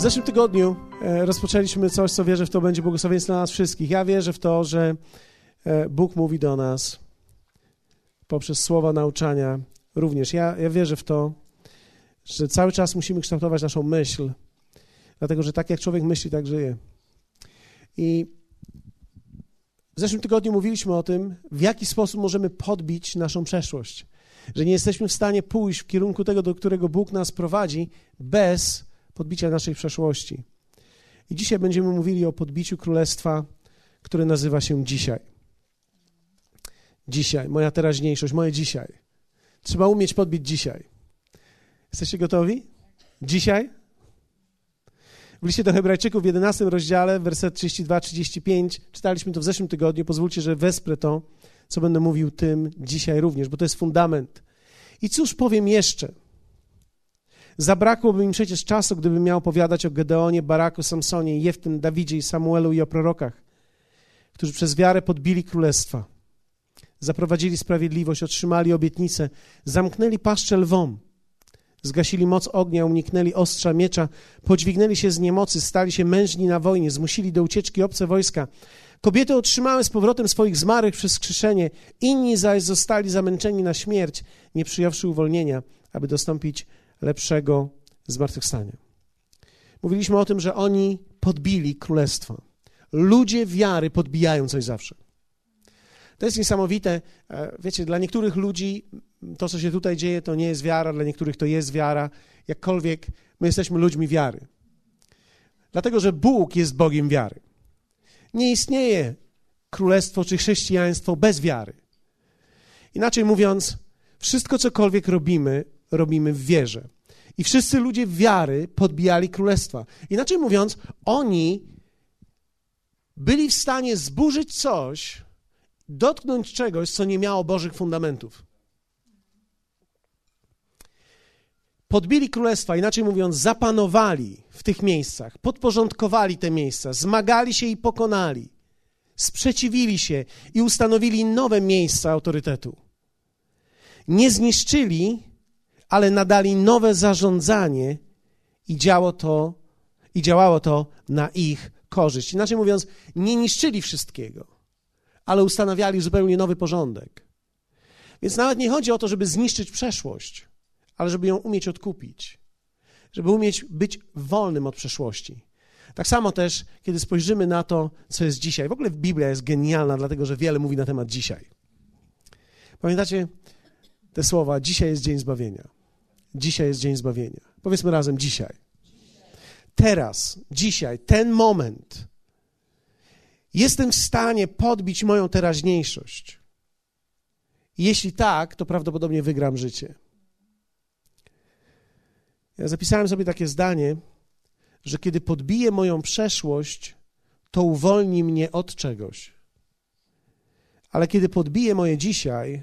W zeszłym tygodniu e, rozpoczęliśmy coś, co wierzę w to będzie błogosławieństwo dla nas wszystkich. Ja wierzę w to, że e, Bóg mówi do nas poprzez słowa nauczania również. Ja, ja wierzę w to, że cały czas musimy kształtować naszą myśl, dlatego że tak jak człowiek myśli, tak żyje. I w zeszłym tygodniu mówiliśmy o tym, w jaki sposób możemy podbić naszą przeszłość. Że nie jesteśmy w stanie pójść w kierunku tego, do którego Bóg nas prowadzi, bez podbicia naszej przeszłości. I dzisiaj będziemy mówili o podbiciu królestwa, które nazywa się dzisiaj. Dzisiaj, moja teraźniejszość, moje dzisiaj. Trzeba umieć podbić dzisiaj. Jesteście gotowi? Dzisiaj? W liście do Hebrajczyków w 11 rozdziale, werset 32-35, czytaliśmy to w zeszłym tygodniu. Pozwólcie, że wesprę to, co będę mówił tym dzisiaj również, bo to jest fundament. I cóż powiem jeszcze? Zabrakłoby mi przecież czasu, gdybym miał opowiadać o Gedeonie, Baraku, Samsonie, Jeftym, Dawidzie i Samuelu i o prorokach, którzy przez wiarę podbili królestwa, zaprowadzili sprawiedliwość, otrzymali obietnicę, zamknęli paszczę lwom, zgasili moc ognia, uniknęli ostrza miecza, podźwignęli się z niemocy, stali się mężni na wojnie, zmusili do ucieczki obce wojska. Kobiety otrzymały z powrotem swoich zmarłych przez skrzeszenie, inni zaś zostali zamęczeni na śmierć, nie przyjąwszy uwolnienia, aby dostąpić lepszego zmartwychwstania. Mówiliśmy o tym, że oni podbili królestwo. Ludzie wiary podbijają coś zawsze. To jest niesamowite. E, wiecie, dla niektórych ludzi to, co się tutaj dzieje, to nie jest wiara, dla niektórych to jest wiara. Jakkolwiek my jesteśmy ludźmi wiary. Dlatego, że Bóg jest Bogiem wiary. Nie istnieje królestwo czy chrześcijaństwo bez wiary. Inaczej mówiąc, wszystko cokolwiek robimy, robimy w wierze. I wszyscy ludzie wiary podbijali królestwa. Inaczej mówiąc, oni byli w stanie zburzyć coś, dotknąć czegoś, co nie miało Bożych fundamentów. Podbili królestwa, inaczej mówiąc, zapanowali w tych miejscach, podporządkowali te miejsca, zmagali się i pokonali, sprzeciwili się i ustanowili nowe miejsca autorytetu. Nie zniszczyli ale nadali nowe zarządzanie i działo to, i działało to na ich korzyść. Inaczej mówiąc, nie niszczyli wszystkiego, ale ustanawiali zupełnie nowy porządek. Więc nawet nie chodzi o to, żeby zniszczyć przeszłość, ale żeby ją umieć odkupić, żeby umieć być wolnym od przeszłości. Tak samo też, kiedy spojrzymy na to, co jest dzisiaj. W ogóle Biblia jest genialna, dlatego że wiele mówi na temat dzisiaj. Pamiętacie te słowa: Dzisiaj jest dzień zbawienia. Dzisiaj jest dzień zbawienia. Powiedzmy razem dzisiaj. Teraz, dzisiaj, ten moment. Jestem w stanie podbić moją teraźniejszość. Jeśli tak, to prawdopodobnie wygram życie. Ja zapisałem sobie takie zdanie, że kiedy podbiję moją przeszłość, to uwolni mnie od czegoś. Ale kiedy podbiję moje dzisiaj,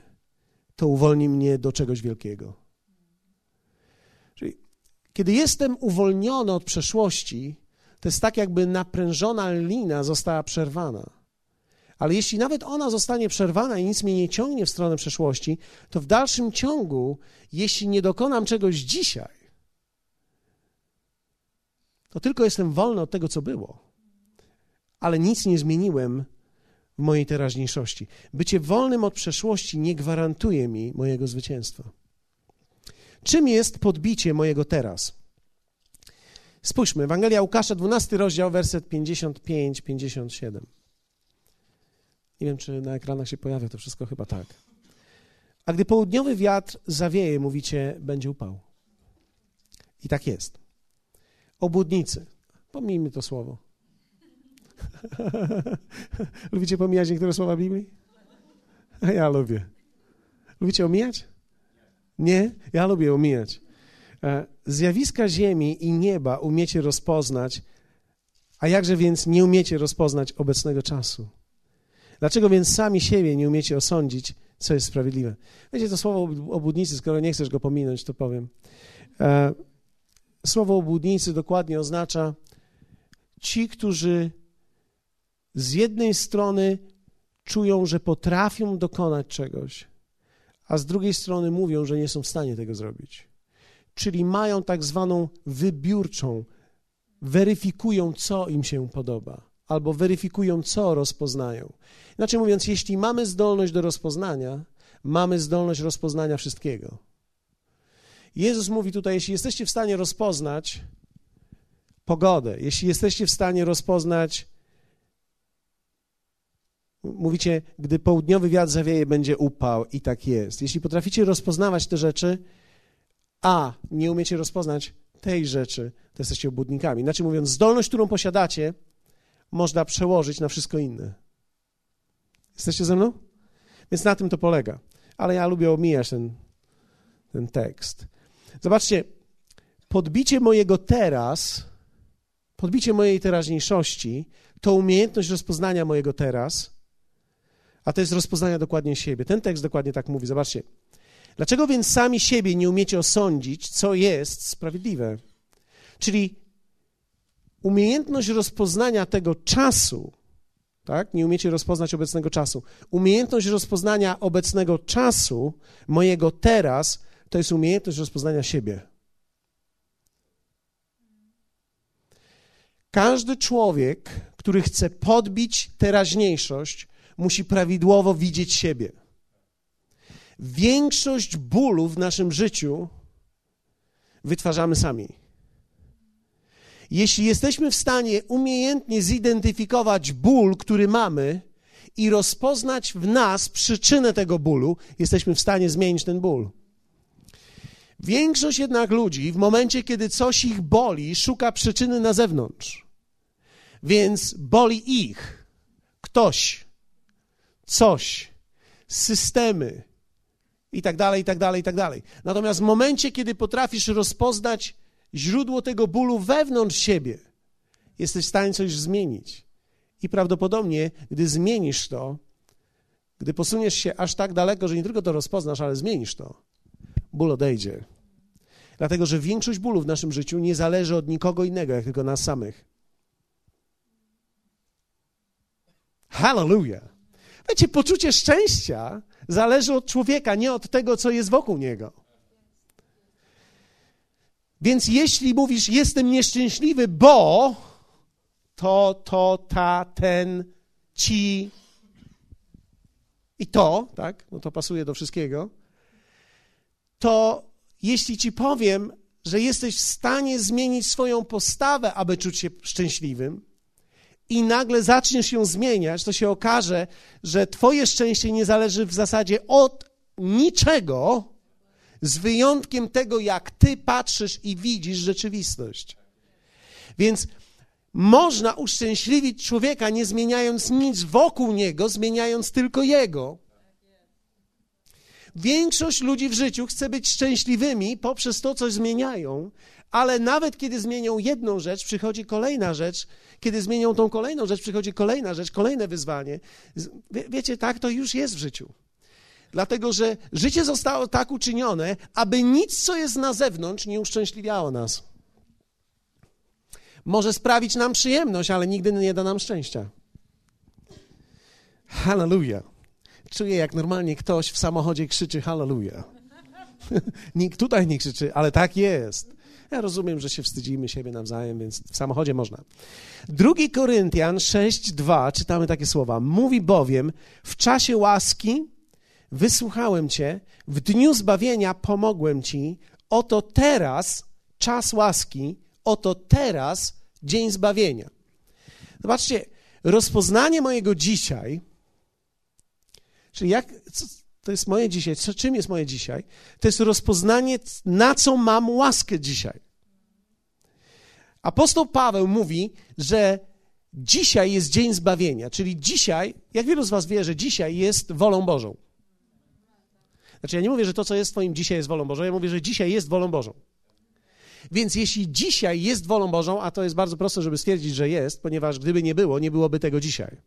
to uwolni mnie do czegoś wielkiego. Kiedy jestem uwolniony od przeszłości, to jest tak, jakby naprężona lina została przerwana. Ale jeśli nawet ona zostanie przerwana i nic mnie nie ciągnie w stronę przeszłości, to w dalszym ciągu, jeśli nie dokonam czegoś dzisiaj, to tylko jestem wolny od tego, co było. Ale nic nie zmieniłem w mojej teraźniejszości. Bycie wolnym od przeszłości nie gwarantuje mi mojego zwycięstwa. Czym jest podbicie mojego teraz? Spójrzmy, Ewangelia Łukasza, 12 rozdział, werset 55-57. Nie wiem, czy na ekranach się pojawia to wszystko, chyba tak. A gdy południowy wiatr zawieje, mówicie, będzie upał. I tak jest. Obłudnicy. Pomijmy to słowo. Lubicie pomijać niektóre słowa Biblii? Ja lubię. Lubicie omijać? Nie? Ja lubię omijać. E, zjawiska Ziemi i nieba umiecie rozpoznać, a jakże więc nie umiecie rozpoznać obecnego czasu? Dlaczego więc sami siebie nie umiecie osądzić, co jest sprawiedliwe? Wiecie, to słowo obłudnicy, skoro nie chcesz go pominąć, to powiem. E, słowo obłudnicy dokładnie oznacza ci, którzy z jednej strony czują, że potrafią dokonać czegoś, a z drugiej strony mówią, że nie są w stanie tego zrobić. Czyli mają tak zwaną wybiórczą weryfikują, co im się podoba, albo weryfikują, co rozpoznają. Inaczej mówiąc, jeśli mamy zdolność do rozpoznania, mamy zdolność rozpoznania wszystkiego. Jezus mówi tutaj, jeśli jesteście w stanie rozpoznać pogodę, jeśli jesteście w stanie rozpoznać, mówicie, gdy południowy wiatr zawieje, będzie upał i tak jest. Jeśli potraficie rozpoznawać te rzeczy, a nie umiecie rozpoznać tej rzeczy, to jesteście obłudnikami. Inaczej mówiąc, zdolność, którą posiadacie, można przełożyć na wszystko inne. Jesteście ze mną? Więc na tym to polega. Ale ja lubię omijać ten, ten tekst. Zobaczcie, podbicie mojego teraz, podbicie mojej teraźniejszości, to umiejętność rozpoznania mojego teraz, a to jest rozpoznania dokładnie siebie. Ten tekst dokładnie tak mówi. Zobaczcie. Dlaczego więc sami siebie nie umiecie osądzić, co jest sprawiedliwe? Czyli umiejętność rozpoznania tego czasu, tak? Nie umiecie rozpoznać obecnego czasu. Umiejętność rozpoznania obecnego czasu, mojego teraz, to jest umiejętność rozpoznania siebie. Każdy człowiek, który chce podbić teraźniejszość, musi prawidłowo widzieć siebie. Większość bólu w naszym życiu wytwarzamy sami. Jeśli jesteśmy w stanie umiejętnie zidentyfikować ból, który mamy i rozpoznać w nas przyczynę tego bólu, jesteśmy w stanie zmienić ten ból. Większość jednak ludzi w momencie, kiedy coś ich boli, szuka przyczyny na zewnątrz. Więc boli ich ktoś, coś, systemy i tak dalej, i tak dalej, i tak dalej. Natomiast w momencie, kiedy potrafisz rozpoznać źródło tego bólu wewnątrz siebie, jesteś w stanie coś zmienić. I prawdopodobnie, gdy zmienisz to, gdy posuniesz się aż tak daleko, że nie tylko to rozpoznasz, ale zmienisz to, ból odejdzie. Dlatego, że większość bólu w naszym życiu nie zależy od nikogo innego, jak tylko nas samych. Hallelujah! Wiecie, poczucie szczęścia zależy od człowieka, nie od tego, co jest wokół niego. Więc jeśli mówisz, jestem nieszczęśliwy, bo to, to, ta, ten, ci i to, tak, no to pasuje do wszystkiego, to jeśli ci powiem, że jesteś w stanie zmienić swoją postawę, aby czuć się szczęśliwym, i nagle zaczniesz ją zmieniać, to się okaże, że Twoje szczęście nie zależy w zasadzie od niczego, z wyjątkiem tego, jak Ty patrzysz i widzisz rzeczywistość. Więc można uszczęśliwić człowieka, nie zmieniając nic wokół niego, zmieniając tylko jego. Większość ludzi w życiu chce być szczęśliwymi poprzez to, co zmieniają, ale nawet kiedy zmienią jedną rzecz, przychodzi kolejna rzecz, kiedy zmienią tą kolejną rzecz, przychodzi kolejna rzecz, kolejne wyzwanie. Wie, wiecie, tak to już jest w życiu. Dlatego, że życie zostało tak uczynione, aby nic, co jest na zewnątrz, nie uszczęśliwiało nas. Może sprawić nam przyjemność, ale nigdy nie da nam szczęścia. Hallelujah. Czuję, jak normalnie ktoś w samochodzie krzyczy Hallelujah. Nikt tutaj nie krzyczy, ale tak jest. Ja rozumiem, że się wstydzimy siebie nawzajem, więc w samochodzie można. Drugi Koryntian 6:2 czytamy takie słowa: Mówi bowiem: W czasie łaski wysłuchałem cię, w dniu zbawienia pomogłem ci. Oto teraz czas łaski, oto teraz dzień zbawienia. Zobaczcie, rozpoznanie mojego dzisiaj, czyli jak, co, to jest moje dzisiaj. Co, czym jest moje dzisiaj? To jest rozpoznanie, na co mam łaskę dzisiaj. Apostoł Paweł mówi, że dzisiaj jest dzień zbawienia, czyli dzisiaj, jak wielu z Was wie, że dzisiaj jest wolą Bożą. Znaczy, ja nie mówię, że to, co jest Twoim dzisiaj, jest wolą Bożą, ja mówię, że dzisiaj jest wolą Bożą. Więc jeśli dzisiaj jest wolą Bożą, a to jest bardzo proste, żeby stwierdzić, że jest, ponieważ gdyby nie było, nie byłoby tego dzisiaj.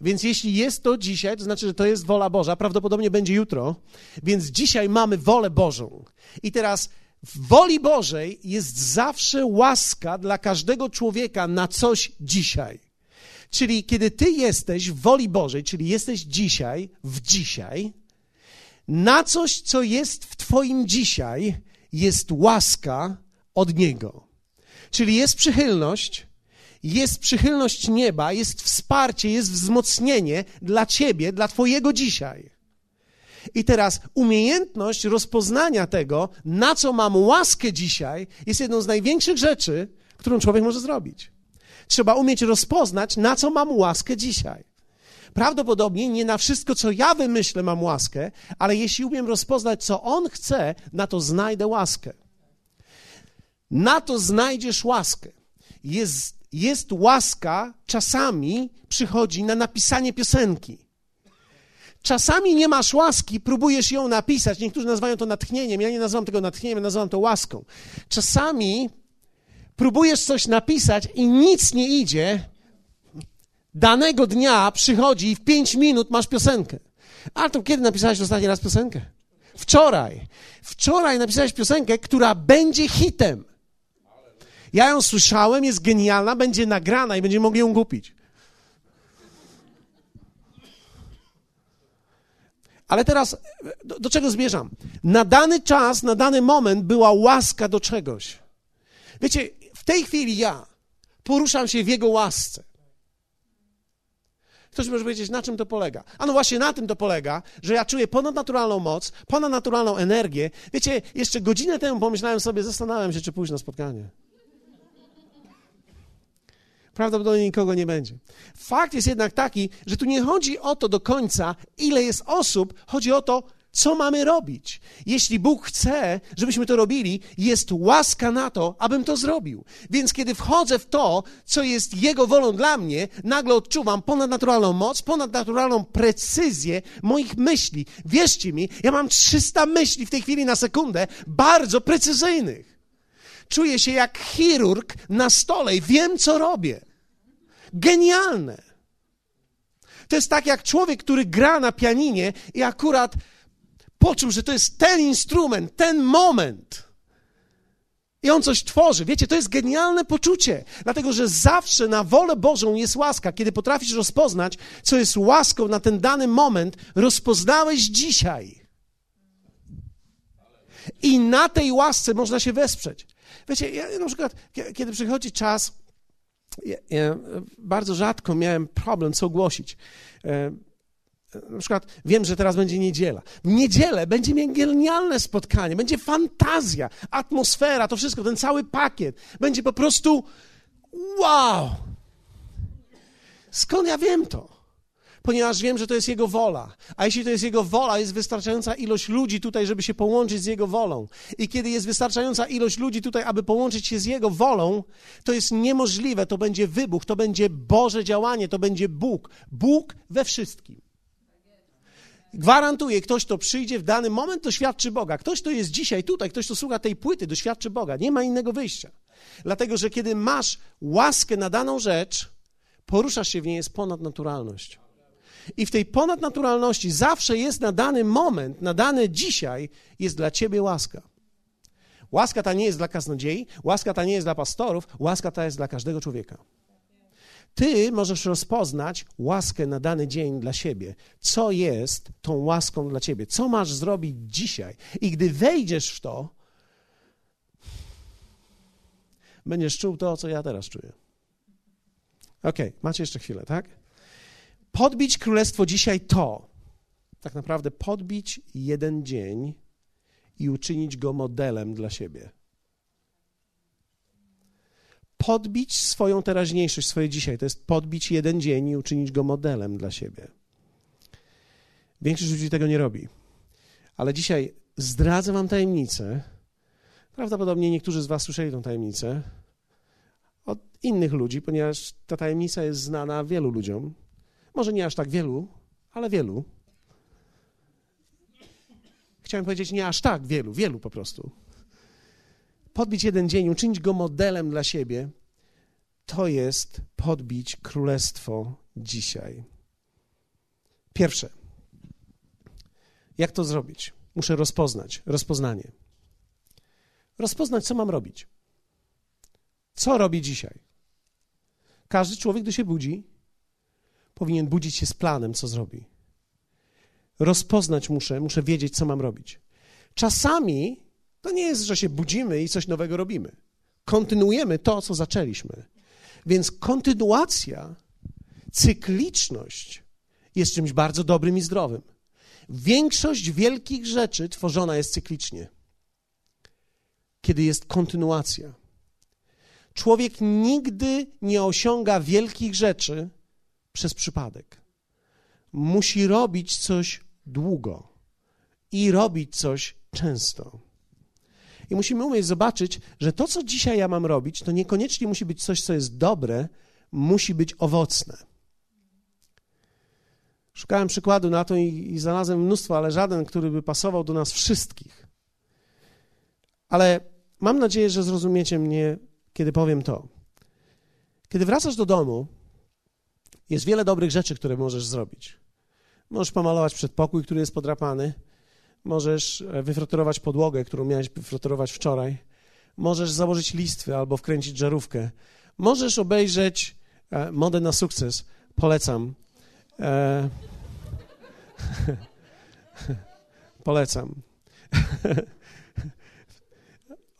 Więc jeśli jest to dzisiaj, to znaczy, że to jest wola Boża, prawdopodobnie będzie jutro, więc dzisiaj mamy wolę Bożą. I teraz w woli Bożej jest zawsze łaska dla każdego człowieka na coś dzisiaj. Czyli kiedy ty jesteś w woli Bożej, czyli jesteś dzisiaj, w dzisiaj, na coś, co jest w twoim dzisiaj, jest łaska od Niego. Czyli jest przychylność, jest przychylność nieba, jest wsparcie, jest wzmocnienie dla ciebie, dla twojego dzisiaj. I teraz umiejętność rozpoznania tego, na co mam łaskę dzisiaj, jest jedną z największych rzeczy, którą człowiek może zrobić. Trzeba umieć rozpoznać, na co mam łaskę dzisiaj. Prawdopodobnie nie na wszystko, co ja wymyślę, mam łaskę, ale jeśli umiem rozpoznać, co On chce, na to znajdę łaskę. Na to znajdziesz łaskę. Jest, jest łaska, czasami przychodzi na napisanie piosenki. Czasami nie masz łaski, próbujesz ją napisać. Niektórzy nazywają to natchnieniem. Ja nie nazywam tego natchnieniem, ja nazywam to łaską. Czasami próbujesz coś napisać i nic nie idzie. Danego dnia przychodzi i w pięć minut masz piosenkę. A to kiedy napisałeś ostatni raz piosenkę? Wczoraj. Wczoraj napisałeś piosenkę, która będzie hitem. Ja ją słyszałem, jest genialna, będzie nagrana i będziemy mogli ją kupić. Ale teraz do, do, czego zmierzam? Na dany czas, na dany moment była łaska do czegoś. Wiecie, w tej chwili ja poruszam się w Jego łasce. Ktoś może powiedzieć, na czym to polega? A no właśnie na tym to polega, że ja czuję ponadnaturalną moc, ponadnaturalną energię. Wiecie, jeszcze godzinę temu pomyślałem sobie, zastanawiam się, czy pójść na spotkanie. Prawdopodobnie nikogo nie będzie. Fakt jest jednak taki, że tu nie chodzi o to do końca, ile jest osób, chodzi o to, co mamy robić? Jeśli Bóg chce, żebyśmy to robili, jest łaska na to, abym to zrobił. Więc kiedy wchodzę w to, co jest Jego wolą dla mnie, nagle odczuwam ponadnaturalną moc, ponadnaturalną precyzję moich myśli. Wierzcie mi, ja mam 300 myśli w tej chwili na sekundę, bardzo precyzyjnych. Czuję się jak chirurg na stole i wiem, co robię. Genialne. To jest tak jak człowiek, który gra na pianinie i akurat poczuł, że to jest ten instrument, ten moment. I on coś tworzy. Wiecie, to jest genialne poczucie, dlatego że zawsze na wolę Bożą jest łaska. Kiedy potrafisz rozpoznać, co jest łaską na ten dany moment, rozpoznałeś dzisiaj. I na tej łasce można się wesprzeć. Wiecie, ja na przykład, kiedy przychodzi czas, ja, ja bardzo rzadko miałem problem, co ogłosić. E, na przykład wiem, że teraz będzie niedziela. W niedzielę będzie mieć genialne spotkanie, będzie fantazja, atmosfera, to wszystko, ten cały pakiet. Będzie po prostu wow! Skąd ja wiem to? Ponieważ wiem, że to jest Jego wola. A jeśli to jest Jego wola, jest wystarczająca ilość ludzi tutaj, żeby się połączyć z Jego wolą. I kiedy jest wystarczająca ilość ludzi tutaj, aby połączyć się z Jego wolą, to jest niemożliwe. To będzie wybuch, to będzie Boże działanie, to będzie Bóg. Bóg we wszystkim. Gwarantuję, ktoś, kto przyjdzie w dany moment, doświadczy Boga. Ktoś, kto jest dzisiaj tutaj, ktoś, kto słucha tej płyty, doświadczy Boga. Nie ma innego wyjścia. Dlatego, że kiedy masz łaskę na daną rzecz, poruszasz się w niej, jest ponadnaturalność. I w tej ponadnaturalności zawsze jest na dany moment, na dane dzisiaj, jest dla ciebie łaska. Łaska ta nie jest dla kaznodziei, łaska ta nie jest dla pastorów, łaska ta jest dla każdego człowieka. Ty możesz rozpoznać łaskę na dany dzień dla siebie. Co jest tą łaską dla ciebie? Co masz zrobić dzisiaj? I gdy wejdziesz w to, będziesz czuł to, co ja teraz czuję. Ok, macie jeszcze chwilę, tak? Podbić królestwo dzisiaj to, tak naprawdę podbić jeden dzień i uczynić go modelem dla siebie podbić swoją teraźniejszość, swoje dzisiaj. To jest podbić jeden dzień i uczynić go modelem dla siebie. Większość ludzi tego nie robi. Ale dzisiaj zdradzę wam tajemnicę. Prawdopodobnie niektórzy z was słyszeli tę tajemnicę od innych ludzi, ponieważ ta tajemnica jest znana wielu ludziom. Może nie aż tak wielu, ale wielu. Chciałem powiedzieć nie aż tak wielu, wielu po prostu podbić jeden dzień, uczynić go modelem dla siebie, to jest podbić królestwo dzisiaj. Pierwsze, jak to zrobić? Muszę rozpoznać, rozpoznanie. Rozpoznać, co mam robić. Co robię dzisiaj? Każdy człowiek, gdy się budzi, powinien budzić się z planem, co zrobi. Rozpoznać muszę, muszę wiedzieć, co mam robić. Czasami to nie jest, że się budzimy i coś nowego robimy. kontynuujemy to, co zaczęliśmy. Więc kontynuacja, cykliczność jest czymś bardzo dobrym i zdrowym. Większość wielkich rzeczy tworzona jest cyklicznie, kiedy jest kontynuacja. Człowiek nigdy nie osiąga wielkich rzeczy przez przypadek. Musi robić coś długo i robić coś często. I musimy umieć zobaczyć, że to, co dzisiaj ja mam robić, to niekoniecznie musi być coś, co jest dobre, musi być owocne. Szukałem przykładu na to i, i znalazłem mnóstwo, ale żaden, który by pasował do nas wszystkich. Ale mam nadzieję, że zrozumiecie mnie, kiedy powiem to. Kiedy wracasz do domu, jest wiele dobrych rzeczy, które możesz zrobić. Możesz pomalować przedpokój, który jest podrapany. Możesz e, wyfrotorować podłogę, którą miałeś wyfrotorować wczoraj. Możesz założyć listwy albo wkręcić żarówkę. Możesz obejrzeć e, modę na sukces. Polecam. E... Polecam.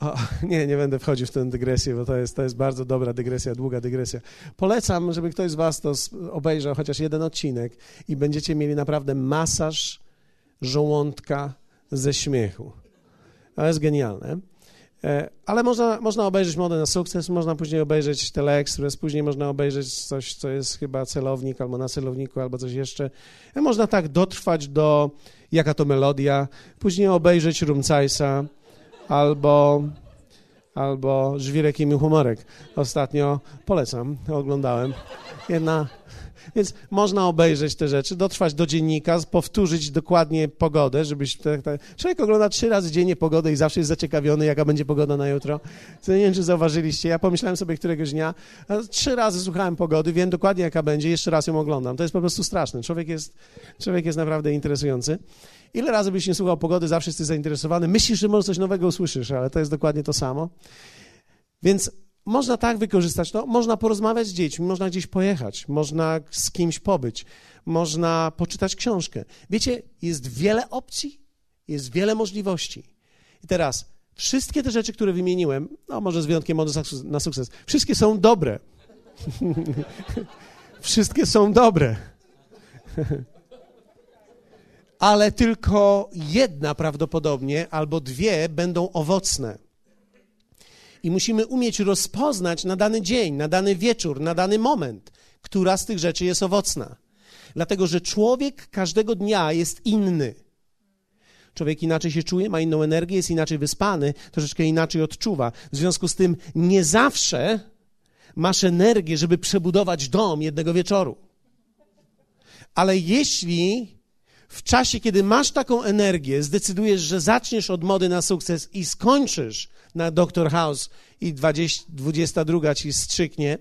O, nie, nie będę wchodził w tę dygresję, bo to jest, to jest bardzo dobra dygresja, długa dygresja. Polecam, żeby ktoś z Was to obejrzał chociaż jeden odcinek i będziecie mieli naprawdę masaż żołądka ze śmiechu. To jest genialne. E, ale można, można obejrzeć modę na sukces, można później obejrzeć teleekspres, później można obejrzeć coś, co jest chyba celownik, albo na celowniku, albo coś jeszcze. E, można tak dotrwać do jaka to melodia, później obejrzeć Rumcajsa, albo, albo Żwirek i humorek. Ostatnio polecam, oglądałem. Jedna więc można obejrzeć te rzeczy, dotrwać do dziennika, powtórzyć dokładnie pogodę, żebyś... Człowiek ogląda trzy razy dziennie pogodę i zawsze jest zaciekawiony, jaka będzie pogoda na jutro. Nie wiem, czy zauważyliście. Ja pomyślałem sobie któregoś dnia, trzy razy słuchałem pogody, wiem dokładnie, jaka będzie, jeszcze raz ją oglądam. To jest po prostu straszne. Człowiek jest, człowiek jest naprawdę interesujący. Ile razy byś nie słuchał pogody, zawsze jesteś zainteresowany. Myślisz, że może coś nowego usłyszysz, ale to jest dokładnie to samo. Więc można tak wykorzystać to, można porozmawiać z dziećmi, można gdzieś pojechać, można z kimś pobyć, można poczytać książkę. Wiecie, jest wiele opcji, jest wiele możliwości. I teraz, wszystkie te rzeczy, które wymieniłem, no może z wyjątkiem modu na sukces, wszystkie są dobre. wszystkie są dobre. Ale tylko jedna prawdopodobnie albo dwie będą owocne. I musimy umieć rozpoznać na dany dzień, na dany wieczór, na dany moment, która z tych rzeczy jest owocna. Dlatego, że człowiek każdego dnia jest inny. Człowiek inaczej się czuje, ma inną energię, jest inaczej wyspany, troszeczkę inaczej odczuwa. W związku z tym nie zawsze masz energię, żeby przebudować dom jednego wieczoru. Ale jeśli w czasie, kiedy masz taką energię, zdecydujesz, że zaczniesz od mody na sukces i skończysz na Dr. House i 20, 22 ci strzyknie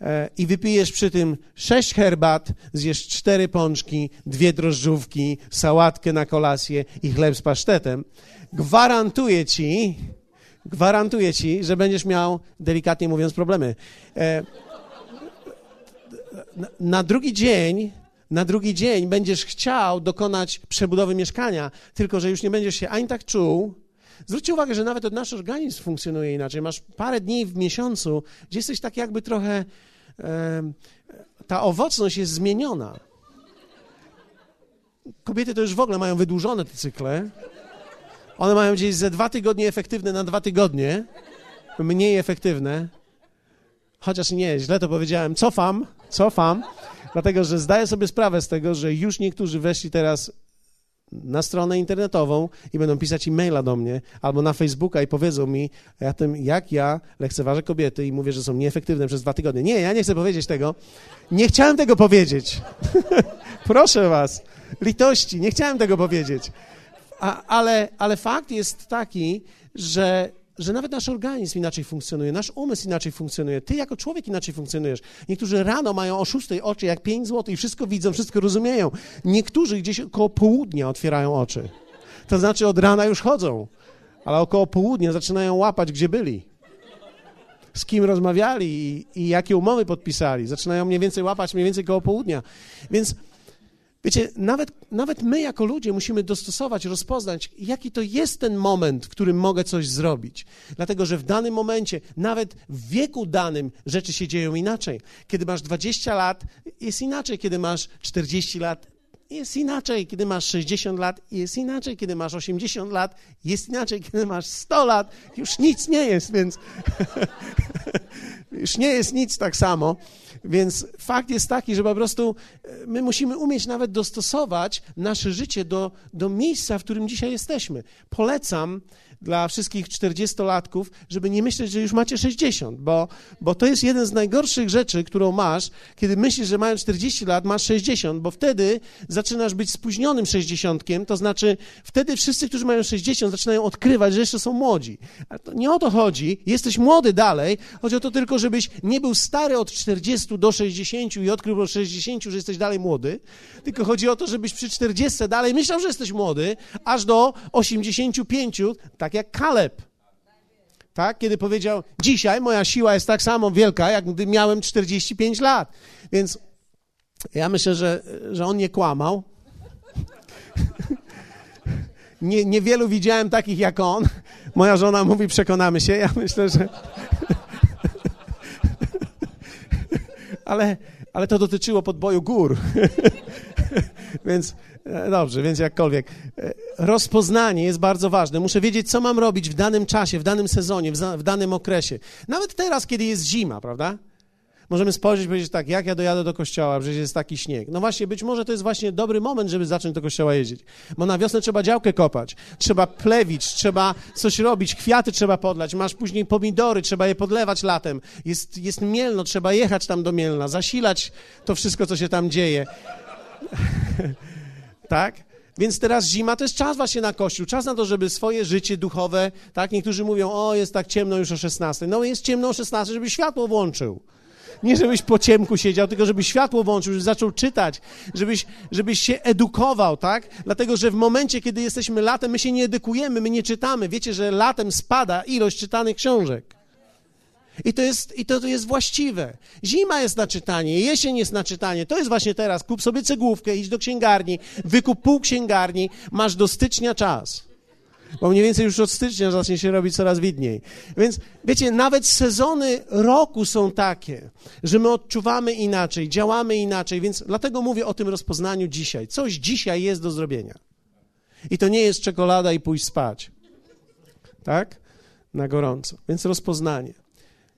e, i wypijesz przy tym sześć herbat, zjesz cztery pączki, dwie drożdżówki, sałatkę na kolację i chleb z pasztetem, gwarantuję ci, gwarantuję ci, że będziesz miał, delikatnie mówiąc, problemy. E, na, na drugi dzień na drugi dzień będziesz chciał dokonać przebudowy mieszkania, tylko że już nie będziesz się ani tak czuł. Zwróćcie uwagę, że nawet nasz organizm funkcjonuje inaczej. Masz parę dni w miesiącu, gdzie jesteś tak jakby trochę. E, ta owocność jest zmieniona. Kobiety to już w ogóle mają wydłużone te cykle. One mają gdzieś ze dwa tygodnie efektywne na dwa tygodnie, mniej efektywne. Chociaż nie, źle to powiedziałem. Cofam, cofam. Dlatego, że zdaję sobie sprawę z tego, że już niektórzy weszli teraz na stronę internetową i będą pisać e-maila do mnie albo na Facebooka i powiedzą mi o tym, jak ja lekceważę kobiety i mówię, że są nieefektywne przez dwa tygodnie. Nie, ja nie chcę powiedzieć tego. Nie chciałem tego powiedzieć. Proszę was, litości, nie chciałem tego powiedzieć. A, ale, ale fakt jest taki, że że nawet nasz organizm inaczej funkcjonuje, nasz umysł inaczej funkcjonuje, ty jako człowiek inaczej funkcjonujesz. Niektórzy rano mają o szóstej oczy jak pięć złotych i wszystko widzą, wszystko rozumieją. Niektórzy gdzieś około południa otwierają oczy. To znaczy od rana już chodzą, ale około południa zaczynają łapać, gdzie byli. Z kim rozmawiali i, i jakie umowy podpisali. Zaczynają mniej więcej łapać mniej więcej koło południa. Więc Wiecie, nawet, nawet my jako ludzie musimy dostosować, rozpoznać, jaki to jest ten moment, w którym mogę coś zrobić. Dlatego, że w danym momencie, nawet w wieku danym, rzeczy się dzieją inaczej. Kiedy masz 20 lat, jest inaczej. Kiedy masz 40 lat, jest inaczej. Kiedy masz 60 lat, jest inaczej. Kiedy masz 80 lat, jest inaczej. Kiedy masz 100 lat, już nic nie jest, więc już nie jest nic tak samo. Więc fakt jest taki, że po prostu e, my musimy umieć nawet dostosować nasze życie do, do miejsca, w którym dzisiaj jesteśmy. Polecam dla wszystkich 40-latków, żeby nie myśleć, że już macie 60, bo, bo to jest jeden z najgorszych rzeczy, którą masz, kiedy myślisz, że mają 40 lat, masz 60, bo wtedy zaczynasz być spóźnionym 60, to znaczy wtedy wszyscy, którzy mają 60, zaczynają odkrywać, że jeszcze są młodzi. A to nie o to chodzi, jesteś młody dalej, chodzi o to tylko, żebyś nie był stary od 40 do 60 i odkrył po 60, że jesteś dalej młody, tylko chodzi o to, żebyś przy 40 dalej myślał, że jesteś młody, aż do 85, tak tak jak Kaleb. Tak? Kiedy powiedział, dzisiaj moja siła jest tak samo wielka, jak gdy miałem 45 lat. Więc ja myślę, że, że on nie kłamał. Nie, niewielu widziałem takich jak on. Moja żona mówi, przekonamy się. Ja myślę, że. ale, ale to dotyczyło podboju gór. Więc dobrze, więc jakkolwiek. E, rozpoznanie jest bardzo ważne. Muszę wiedzieć, co mam robić w danym czasie, w danym sezonie, w danym okresie. Nawet teraz, kiedy jest zima, prawda? Możemy spojrzeć i powiedzieć tak, jak ja dojadę do kościoła, przecież jest taki śnieg. No właśnie, być może to jest właśnie dobry moment, żeby zacząć do kościoła jeździć. Bo na wiosnę trzeba działkę kopać, trzeba plewić, trzeba coś robić, kwiaty trzeba podlać, masz później pomidory, trzeba je podlewać latem. Jest, jest Mielno, trzeba jechać tam do Mielna, zasilać to wszystko, co się tam dzieje. tak? Więc teraz zima to jest czas właśnie na Kościół, czas na to, żeby swoje życie duchowe, tak? Niektórzy mówią, o, jest tak ciemno już o 16. No jest ciemno o 16, żeby światło włączył. Nie żebyś po ciemku siedział, tylko żeby światło włączył, żebyś zaczął czytać, żebyś, żebyś się edukował, tak? Dlatego, że w momencie, kiedy jesteśmy latem, my się nie edukujemy, my nie czytamy. Wiecie, że latem spada ilość czytanych książek. I to, jest, I to, jest właściwe. Zima jest na czytanie, jesień jest na czytanie. To jest właśnie teraz. Kup sobie cegłówkę, idź do księgarni, wykup pół księgarni, masz do stycznia czas. Bo mniej więcej już od stycznia zacznie się robić coraz widniej. Więc wiecie, nawet sezony roku są takie, że my odczuwamy inaczej, działamy inaczej, więc dlatego mówię o tym rozpoznaniu dzisiaj. Coś dzisiaj jest do zrobienia. I to nie jest czekolada i pójść spać. Tak? Na gorąco. Więc rozpoznanie.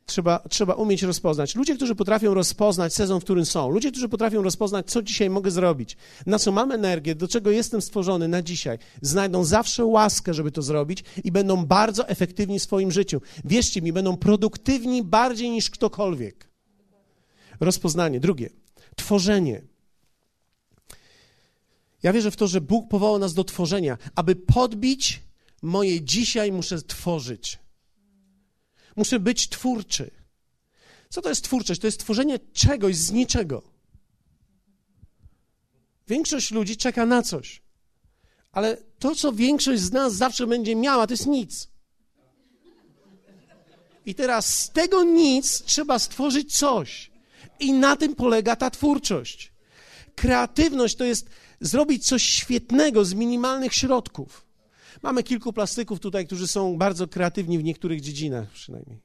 Trzeba, trzeba umieć rozpoznać. Ludzie, którzy potrafią rozpoznać sezon, w którym są, ludzie, którzy potrafią rozpoznać, co dzisiaj mogę zrobić, na co mam energię, do czego jestem stworzony na dzisiaj, znajdą zawsze łaskę, żeby to zrobić i będą bardzo efektywni w swoim życiu. Wierzcie mi, będą produktywni bardziej niż ktokolwiek. Rozpoznanie. Drugie, tworzenie. Ja wierzę w to, że Bóg powołał nas do tworzenia. Aby podbić moje dzisiaj, muszę tworzyć. Muszę być twórczy. Co to jest twórczość? To jest tworzenie czegoś z niczego. Większość ludzi czeka na coś, ale to, co większość z nas zawsze będzie miała, to jest nic. I teraz z tego nic trzeba stworzyć coś. I na tym polega ta twórczość. Kreatywność to jest zrobić coś świetnego z minimalnych środków. Mamy kilku plastyków tutaj, którzy są bardzo kreatywni w niektórych dziedzinach przynajmniej.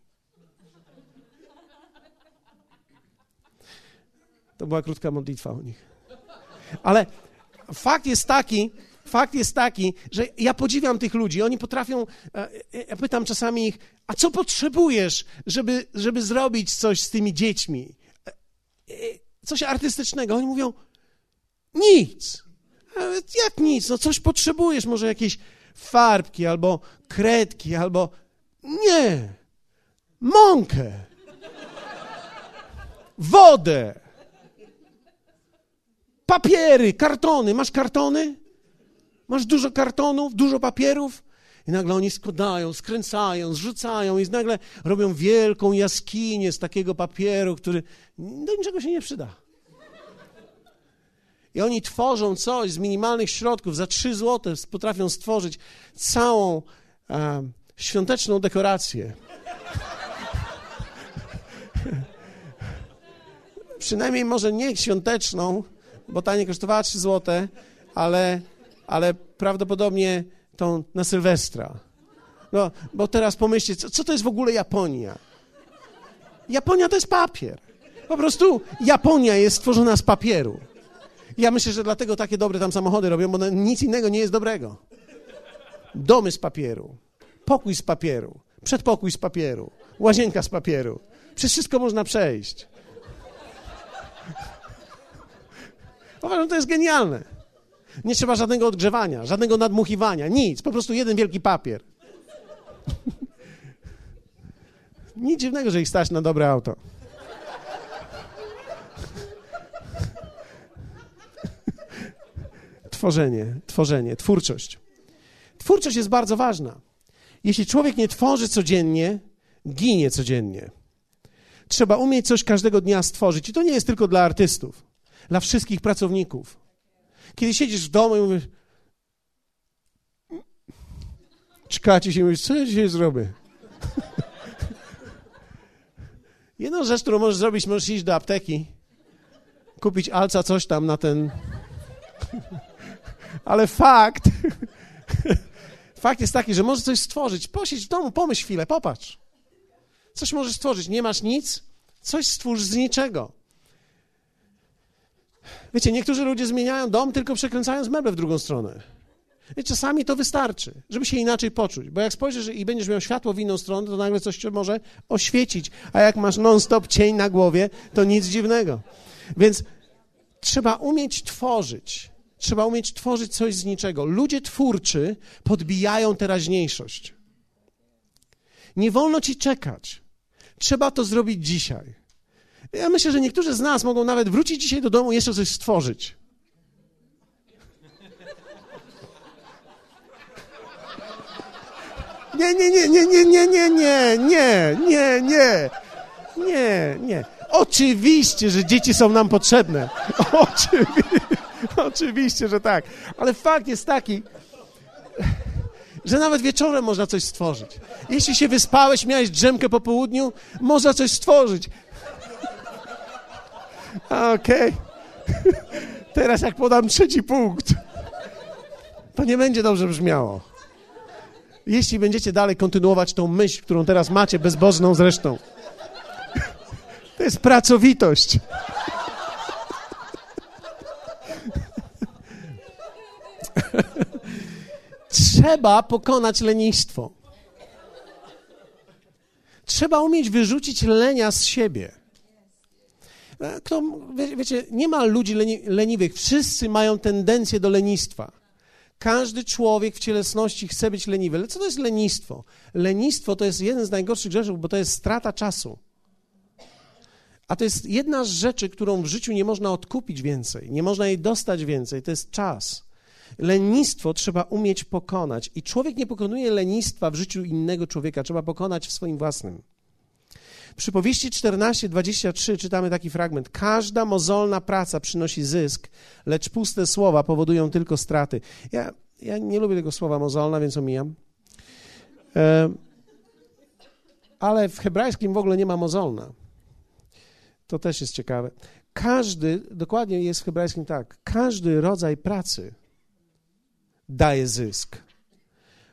To była krótka modlitwa o nich. Ale fakt jest taki, fakt jest taki, że ja podziwiam tych ludzi. Oni potrafią, e, e, ja pytam czasami ich, a co potrzebujesz, żeby, żeby zrobić coś z tymi dziećmi? E, coś artystycznego. Oni mówią, nic. Jak nic? No coś potrzebujesz, może jakieś farbki, albo kredki, albo nie, mąkę, wodę, papiery, kartony. Masz kartony? Masz dużo kartonów, dużo papierów? I nagle oni składają, skręcają, zrzucają i nagle robią wielką jaskinię z takiego papieru, który do niczego się nie przyda. I oni tworzą coś z minimalnych środków, za 3 zł potrafią stworzyć całą e, świąteczną dekorację. Przynajmniej może nie świąteczną, bo ta nie kosztowała 3 zł, ale, ale prawdopodobnie tą na Sylwestra. No, bo teraz pomyślcie, co, co to jest w ogóle Japonia? Japonia to jest papier. Po prostu Japonia jest stworzona z papieru. Ja myślę, że dlatego takie dobre tam samochody robią, bo nic innego nie jest dobrego. Domy z papieru, pokój z papieru, przedpokój z papieru, łazienka z papieru. Przez wszystko można przejść. Uważam, to jest genialne. Nie trzeba żadnego odgrzewania, żadnego nadmuchiwania, nic. Po prostu jeden wielki papier. Nic dziwnego, że ich stać na dobre auto. Tworzenie, tworzenie, twórczość. Twórczość jest bardzo ważna. Jeśli człowiek nie tworzy codziennie, ginie codziennie. Trzeba umieć coś każdego dnia stworzyć. I to nie jest tylko dla artystów, dla wszystkich pracowników. Kiedy siedzisz w domu i mówisz, czekacie się i mówisz, co ja dzisiaj zrobię? Jedną rzecz, którą możesz zrobić, możesz iść do apteki, kupić alca coś tam na ten... Ale fakt, fakt jest taki, że możesz coś stworzyć. Posiedź w domu, pomyśl chwilę, popatrz. Coś możesz stworzyć. Nie masz nic? Coś stwórz z niczego. Wiecie, niektórzy ludzie zmieniają dom tylko przekręcając meble w drugą stronę. I czasami to wystarczy, żeby się inaczej poczuć. Bo jak spojrzysz i będziesz miał światło w inną stronę, to nagle coś cię może oświecić. A jak masz non-stop cień na głowie, to nic dziwnego. Więc trzeba umieć tworzyć. Trzeba umieć tworzyć coś z niczego. Ludzie twórczy podbijają teraźniejszość. Nie wolno ci czekać. Trzeba to zrobić dzisiaj. Ja myślę, że niektórzy z nas mogą nawet wrócić dzisiaj do domu i jeszcze coś stworzyć. Nie, nie, nie, nie, nie, nie, nie, nie, nie, nie, nie, nie, nie. Oczywiście, że dzieci są nam potrzebne. Oczywiście, oczywiście, że tak. Ale fakt jest taki, że nawet wieczorem można coś stworzyć. Jeśli się wyspałeś, miałeś drzemkę po południu, można coś stworzyć. Okej. Okay. Teraz jak podam trzeci punkt, to nie będzie dobrze brzmiało. Jeśli będziecie dalej kontynuować tą myśl, którą teraz macie, bezbożną zresztą. To jest pracowitość. Trzeba pokonać lenistwo. Trzeba umieć wyrzucić lenia z siebie. Kto, wie, wiecie, nie ma ludzi leni, leniwych. Wszyscy mają tendencję do lenistwa. Każdy człowiek w cielesności chce być leniwy. Ale co to jest lenistwo? Lenistwo to jest jeden z najgorszych grzeszów, bo to jest strata czasu. A to jest jedna z rzeczy, którą w życiu nie można odkupić więcej, nie można jej dostać więcej, to jest czas. Lenistwo trzeba umieć pokonać i człowiek nie pokonuje lenistwa w życiu innego człowieka, trzeba pokonać w swoim własnym. Przy powieści 14:23 czytamy taki fragment. Każda mozolna praca przynosi zysk, lecz puste słowa powodują tylko straty. Ja, ja nie lubię tego słowa mozolna, więc omijam. E, ale w hebrajskim w ogóle nie ma mozolna. To też jest ciekawe. Każdy, dokładnie jest w hebrajskim tak, każdy rodzaj pracy daje zysk,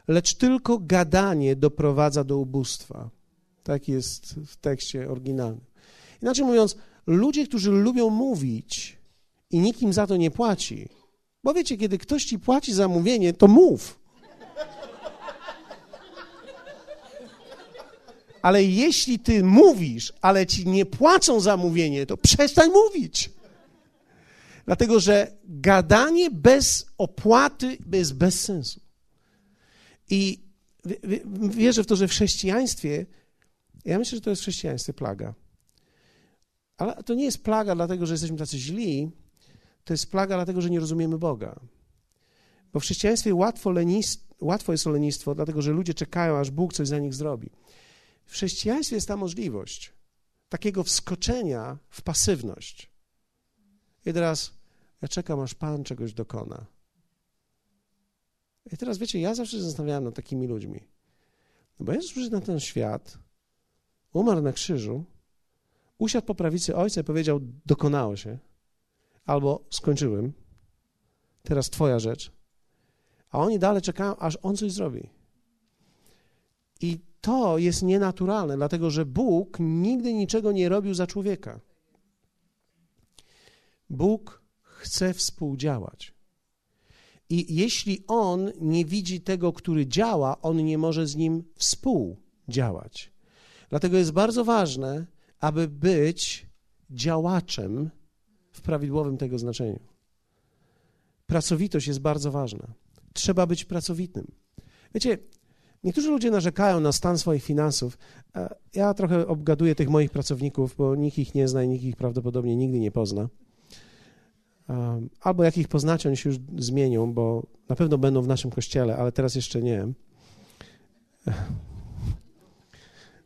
lecz tylko gadanie doprowadza do ubóstwa. Tak jest w tekście oryginalnym. Inaczej mówiąc, ludzie, którzy lubią mówić i nikt im za to nie płaci, bo wiecie, kiedy ktoś ci płaci za mówienie, to mów. Ale jeśli ty mówisz, ale ci nie płacą za mówienie, to przestań mówić. Dlatego, że gadanie bez opłaty jest bez sensu. I wierzę w to, że w chrześcijaństwie ja myślę, że to jest w chrześcijaństwie plaga. Ale to nie jest plaga dlatego, że jesteśmy tacy źli, to jest plaga dlatego, że nie rozumiemy Boga. Bo w chrześcijaństwie łatwo, lenist, łatwo jest lenistwo, dlatego że ludzie czekają, aż Bóg coś za nich zrobi. W chrześcijaństwie jest ta możliwość takiego wskoczenia w pasywność. I teraz ja czekam, aż Pan czegoś dokona. I teraz wiecie, ja zawsze się zastanawiałem nad takimi ludźmi. No bo Jezus przyszedł na ten świat, umarł na krzyżu, usiadł po prawicy Ojca i powiedział, dokonało się. albo skończyłem, teraz twoja rzecz, a oni dalej czekają, aż on coś zrobi. I to jest nienaturalne, dlatego że Bóg nigdy niczego nie robił za człowieka. Bóg chce współdziałać. I jeśli on nie widzi tego, który działa, on nie może z nim współdziałać. Dlatego jest bardzo ważne, aby być działaczem w prawidłowym tego znaczeniu. Pracowitość jest bardzo ważna. Trzeba być pracowitym. Wiecie, niektórzy ludzie narzekają na stan swoich finansów. Ja trochę obgaduję tych moich pracowników, bo nikt ich nie zna i nikt ich prawdopodobnie nigdy nie pozna. Albo jak ich poznacie, oni się już zmienią, bo na pewno będą w naszym kościele, ale teraz jeszcze nie.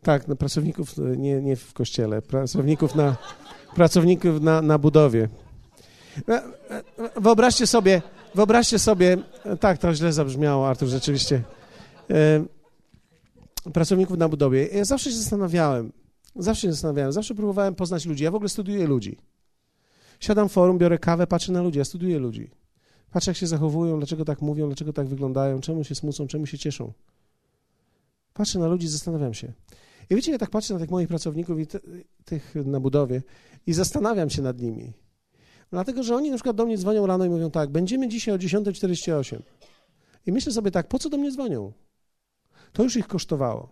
Tak, no, pracowników nie, nie w kościele, pracowników na, pracowników na, na budowie. E, e, wyobraźcie sobie, wyobraźcie sobie, tak, to źle zabrzmiało, Artur, rzeczywiście. E, pracowników na budowie. Ja zawsze się zastanawiałem, zawsze się zastanawiałem, zawsze próbowałem poznać ludzi. Ja w ogóle studiuję ludzi. Siadam w forum, biorę kawę, patrzę na ludzi, ja studiuję ludzi. Patrzę, jak się zachowują, dlaczego tak mówią, dlaczego tak wyglądają, czemu się smucą, czemu się cieszą. Patrzę na ludzi, zastanawiam się. I wiecie, ja tak patrzę na tych moich pracowników i tych na budowie i zastanawiam się nad nimi. Dlatego, że oni na przykład do mnie dzwonią rano i mówią tak, będziemy dzisiaj o 10.48. I myślę sobie tak, po co do mnie dzwonią? To już ich kosztowało.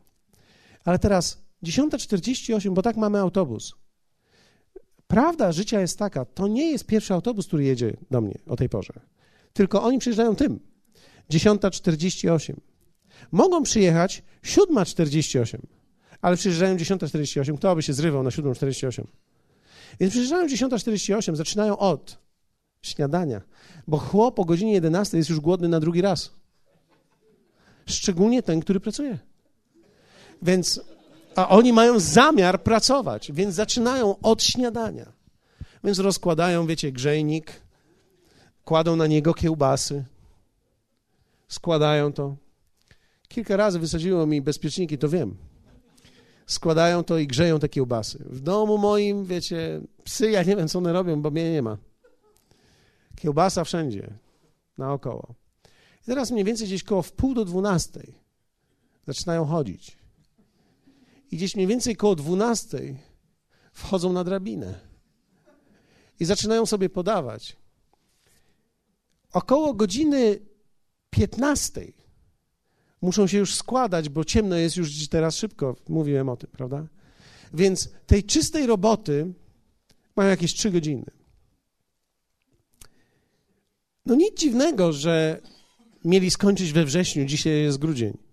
Ale teraz 10.48, bo tak mamy autobus. Prawda życia jest taka, to nie jest pierwszy autobus, który jedzie do mnie o tej porze, tylko oni przyjeżdżają tym. 10.48. Mogą przyjechać 7.48, ale przyjeżdżają 10.48. Kto by się zrywał na 7.48? Więc przyjeżdżają 10.48, zaczynają od śniadania, bo chłop o godzinie 11 jest już głodny na drugi raz. Szczególnie ten, który pracuje. Więc a oni mają zamiar pracować, więc zaczynają od śniadania. Więc rozkładają, wiecie, grzejnik, kładą na niego kiełbasy, składają to. Kilka razy wysadziło mi bezpieczniki, to wiem. Składają to i grzeją te kiełbasy. W domu moim, wiecie, psy, ja nie wiem, co one robią, bo mnie nie ma. Kiełbasa wszędzie, naokoło. I teraz mniej więcej gdzieś koło w pół do dwunastej zaczynają chodzić. I gdzieś mniej więcej koło 12 wchodzą na drabinę i zaczynają sobie podawać. Około godziny 15 muszą się już składać, bo ciemno jest już teraz szybko. Mówiłem o tym, prawda? Więc tej czystej roboty mają jakieś 3 godziny. No nic dziwnego, że mieli skończyć we wrześniu, dzisiaj jest grudzień.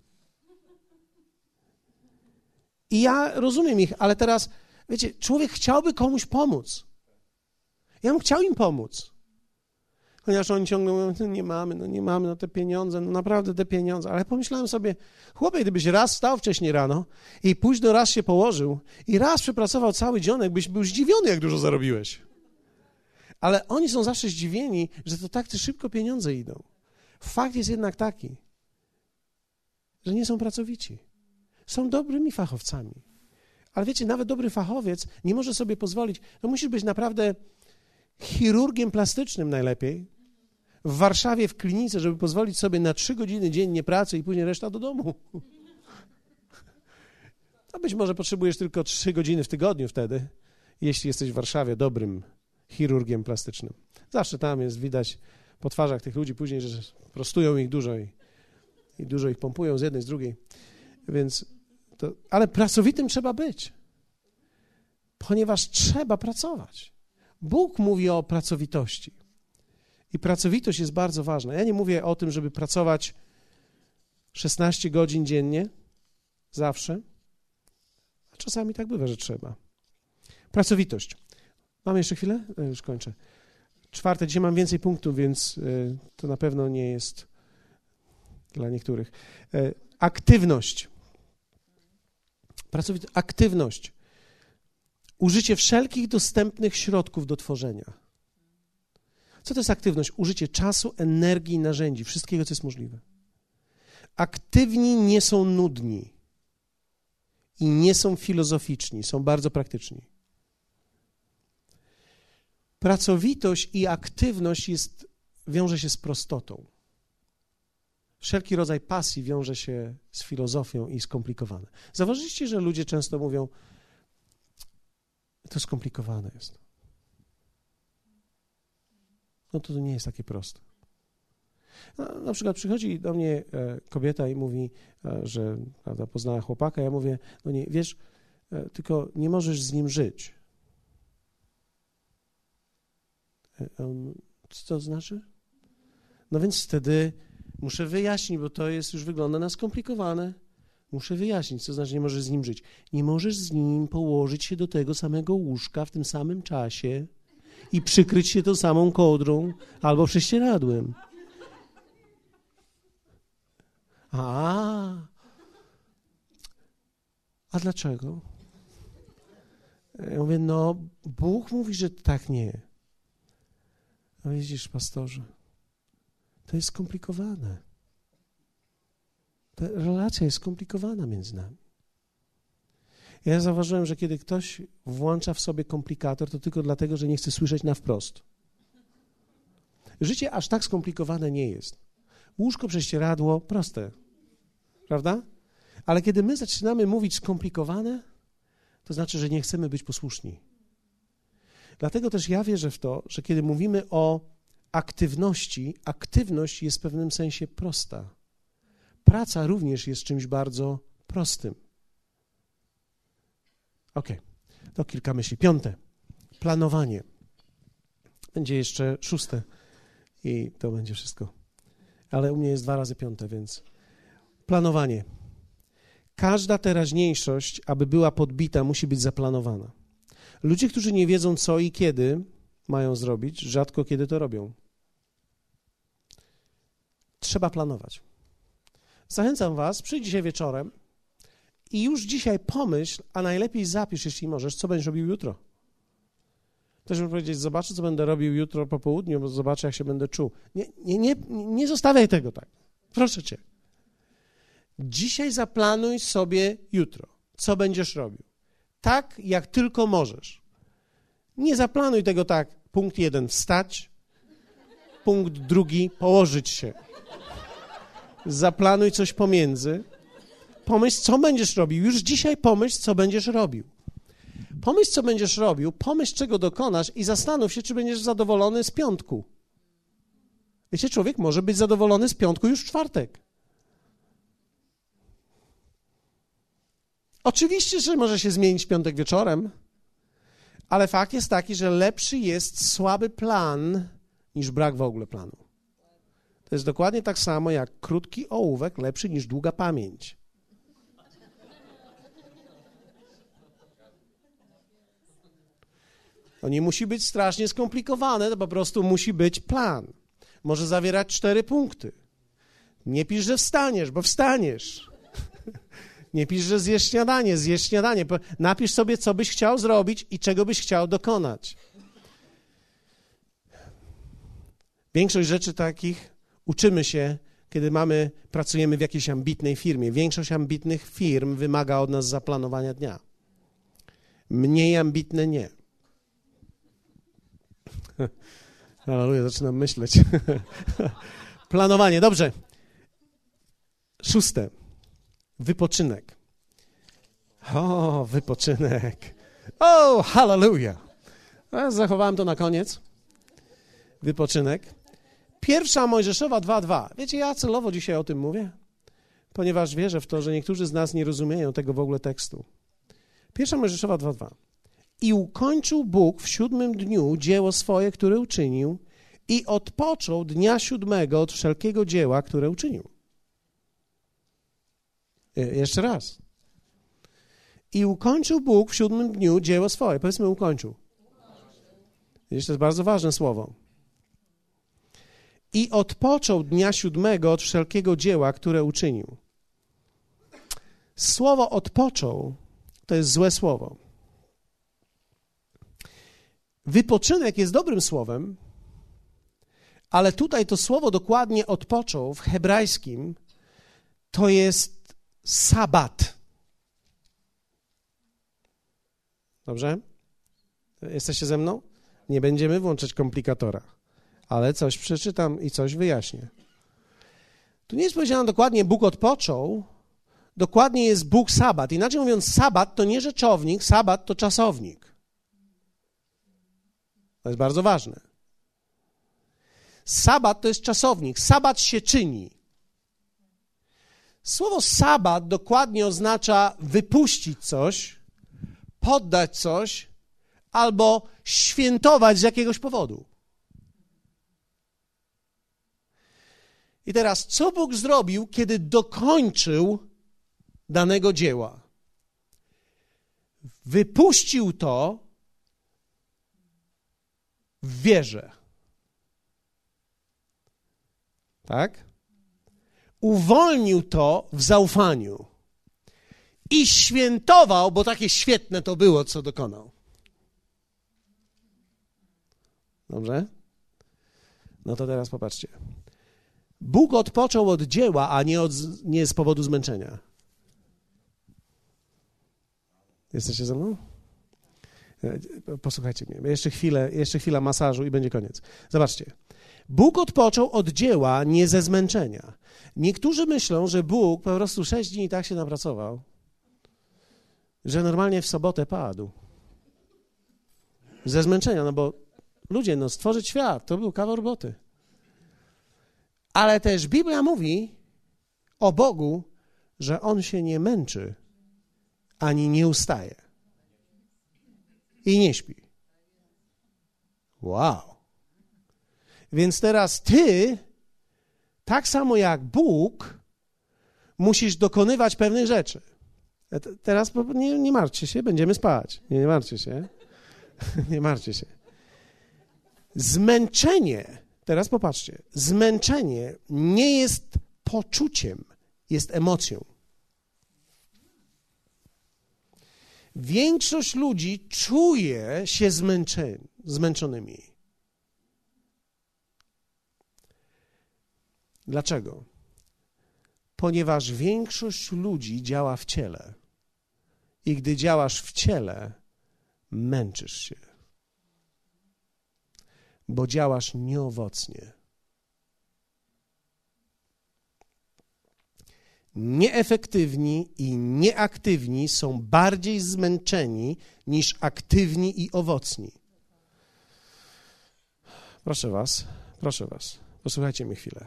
I ja rozumiem ich, ale teraz, wiecie, człowiek chciałby komuś pomóc. Ja bym chciał im pomóc. Ponieważ oni ciągle mówią, no nie mamy, no nie mamy, no te pieniądze, no naprawdę te pieniądze. Ale pomyślałem sobie, chłopie, gdybyś raz wstał wcześniej rano i późno raz się położył i raz przepracował cały dzionek, byś był zdziwiony, jak dużo zarobiłeś. Ale oni są zawsze zdziwieni, że to tak szybko pieniądze idą. Fakt jest jednak taki, że nie są pracowici są dobrymi fachowcami. Ale wiecie, nawet dobry fachowiec nie może sobie pozwolić, no musisz być naprawdę chirurgiem plastycznym najlepiej, w Warszawie w klinice, żeby pozwolić sobie na trzy godziny dziennie pracy i później reszta do domu. A być może potrzebujesz tylko trzy godziny w tygodniu wtedy, jeśli jesteś w Warszawie dobrym chirurgiem plastycznym. Zawsze tam jest widać po twarzach tych ludzi później, że prostują ich dużo i, i dużo ich pompują z jednej, z drugiej. Więc to, ale pracowitym trzeba być, ponieważ trzeba pracować. Bóg mówi o pracowitości. I pracowitość jest bardzo ważna. Ja nie mówię o tym, żeby pracować 16 godzin dziennie, zawsze. A czasami tak bywa, że trzeba. Pracowitość. Mam jeszcze chwilę? E, już kończę. Czwarte, dzisiaj mam więcej punktów, więc e, to na pewno nie jest dla niektórych. E, aktywność. Pracowita aktywność. Użycie wszelkich dostępnych środków do tworzenia. Co to jest aktywność? Użycie czasu, energii, narzędzi, wszystkiego, co jest możliwe. Aktywni nie są nudni i nie są filozoficzni, są bardzo praktyczni. Pracowitość i aktywność jest, wiąże się z prostotą. Wszelki rodzaj pasji wiąże się z filozofią i skomplikowane. Zauważyliście, że ludzie często mówią, to skomplikowane jest. No to, nie jest takie proste. No, na przykład przychodzi do mnie e, kobieta i mówi, e, że prawda, poznała chłopaka. Ja mówię, no nie, wiesz, e, tylko nie możesz z nim żyć. Co to znaczy? No więc wtedy muszę wyjaśnić, bo to jest już wygląda na skomplikowane. Muszę wyjaśnić, co znaczy nie możesz z nim żyć. Nie możesz z nim położyć się do tego samego łóżka w tym samym czasie i przykryć się tą samą kodrą albo prześcieradłem. A, a dlaczego? Ja mówię, no, Bóg mówi, że tak nie. No widzisz, pastorze, to jest skomplikowane. Ta relacja jest skomplikowana między nami. Ja zauważyłem, że kiedy ktoś włącza w sobie komplikator, to tylko dlatego, że nie chce słyszeć na wprost. Życie aż tak skomplikowane nie jest. Łóżko, prześcieradło, proste. Prawda? Ale kiedy my zaczynamy mówić skomplikowane, to znaczy, że nie chcemy być posłuszni. Dlatego też ja wierzę w to, że kiedy mówimy o aktywności, aktywność jest w pewnym sensie prosta. Praca również jest czymś bardzo prostym. Ok, to kilka myśli. Piąte, planowanie. Będzie jeszcze szóste i to będzie wszystko. Ale u mnie jest dwa razy piąte, więc planowanie. Każda teraźniejszość, aby była podbita, musi być zaplanowana. Ludzie, którzy nie wiedzą co i kiedy mają zrobić, rzadko kiedy to robią. Trzeba planować. Zachęcam Was, przyjdź dzisiaj wieczorem i już dzisiaj pomyśl, a najlepiej zapisz, jeśli możesz, co będziesz robił jutro. Też bym powiedzieć, zobaczę, co będę robił jutro po południu, bo zobaczę, jak się będę czuł. Nie, nie, nie, nie zostawiaj tego tak. Proszę Cię. Dzisiaj zaplanuj sobie jutro, co będziesz robił. Tak, jak tylko możesz. Nie zaplanuj tego tak. Punkt jeden, wstać. Punkt drugi, położyć się. Zaplanuj coś pomiędzy. Pomyśl, co będziesz robił. Już dzisiaj pomyśl, co będziesz robił. Pomyśl, co będziesz robił, pomyśl, czego dokonasz i zastanów się, czy będziesz zadowolony z piątku. Wiecie, człowiek może być zadowolony z piątku już w czwartek. Oczywiście, że może się zmienić piątek wieczorem, ale fakt jest taki, że lepszy jest słaby plan niż brak w ogóle planu. To jest dokładnie tak samo jak krótki ołówek lepszy niż długa pamięć. To nie musi być strasznie skomplikowane, to po prostu musi być plan. Może zawierać cztery punkty. Nie pisz, że wstaniesz, bo wstaniesz. Nie pisz, że zjesz śniadanie, zjesz śniadanie. Napisz sobie, co byś chciał zrobić i czego byś chciał dokonać. Większość rzeczy takich uczymy się, kiedy mamy, pracujemy w jakiejś ambitnej firmie. Większość ambitnych firm wymaga od nas zaplanowania dnia. Mniej ambitne nie. Aleluja, zaczynam myśleć. Planowanie, dobrze. Szóste. Wypoczynek. O, wypoczynek. O, hallelujah. Zachowałem to na koniec. Wypoczynek. Pierwsza Mojżeszowa 2.2. Wiecie, ja celowo dzisiaj o tym mówię, ponieważ wierzę w to, że niektórzy z nas nie rozumieją tego w ogóle tekstu. Pierwsza Mojżeszowa 2.2. I ukończył Bóg w siódmym dniu dzieło swoje, które uczynił, i odpoczął dnia siódmego od wszelkiego dzieła, które uczynił. Jeszcze raz. I ukończył Bóg w siódmym dniu dzieło swoje. Powiedzmy, ukończył. To jest bardzo ważne słowo. I odpoczął dnia siódmego od wszelkiego dzieła, które uczynił. Słowo odpoczął to jest złe słowo. Wypoczynek jest dobrym słowem, ale tutaj to słowo dokładnie odpoczął w hebrajskim to jest sabat. Dobrze? Jesteście ze mną? Nie będziemy włączać komplikatora, ale coś przeczytam i coś wyjaśnię. Tu nie jest powiedziane dokładnie Bóg odpoczął, dokładnie jest Bóg sabat. Inaczej mówiąc, sabat to nie rzeczownik, sabat to czasownik. To jest bardzo ważne. Sabat to jest czasownik. Sabat się czyni. Słowo sabat dokładnie oznacza wypuścić coś, poddać coś albo świętować z jakiegoś powodu. I teraz, co Bóg zrobił, kiedy dokończył danego dzieła? Wypuścił to w wierze. Tak? Uwolnił to w zaufaniu. I świętował, bo takie świetne to było, co dokonał. Dobrze? No to teraz popatrzcie. Bóg odpoczął od dzieła, a nie, od, nie z powodu zmęczenia. Jesteście ze mną? E, posłuchajcie mnie. Jeszcze chwilę, jeszcze chwila masażu i będzie koniec. Zobaczcie. Bóg odpoczął od dzieła, nie ze zmęczenia. Niektórzy myślą, że Bóg po prostu sześć dni tak się napracował, że normalnie w sobotę padł. Ze zmęczenia, no bo ludzie, no stworzyć świat, to był kawał roboty. Ale też Biblia mówi o Bogu, że On się nie męczy, ani nie ustaje. I nie śpi. Wow. Więc teraz ty, tak samo jak Bóg, musisz dokonywać pewnych rzeczy. E, teraz nie, nie martwcie się, będziemy spać. Nie, nie martwcie się. nie martwcie się. Zmęczenie Teraz popatrzcie. Zmęczenie nie jest poczuciem, jest emocją. Większość ludzi czuje się zmęczeni, zmęczonymi. Dlaczego? Ponieważ większość ludzi działa w ciele. I gdy działasz w ciele, męczysz się bo działasz nieowocnie. Nieefektywni i nieaktywni są bardziej zmęczeni niż aktywni i owocni. Proszę Was, proszę Was, posłuchajcie mi chwilę.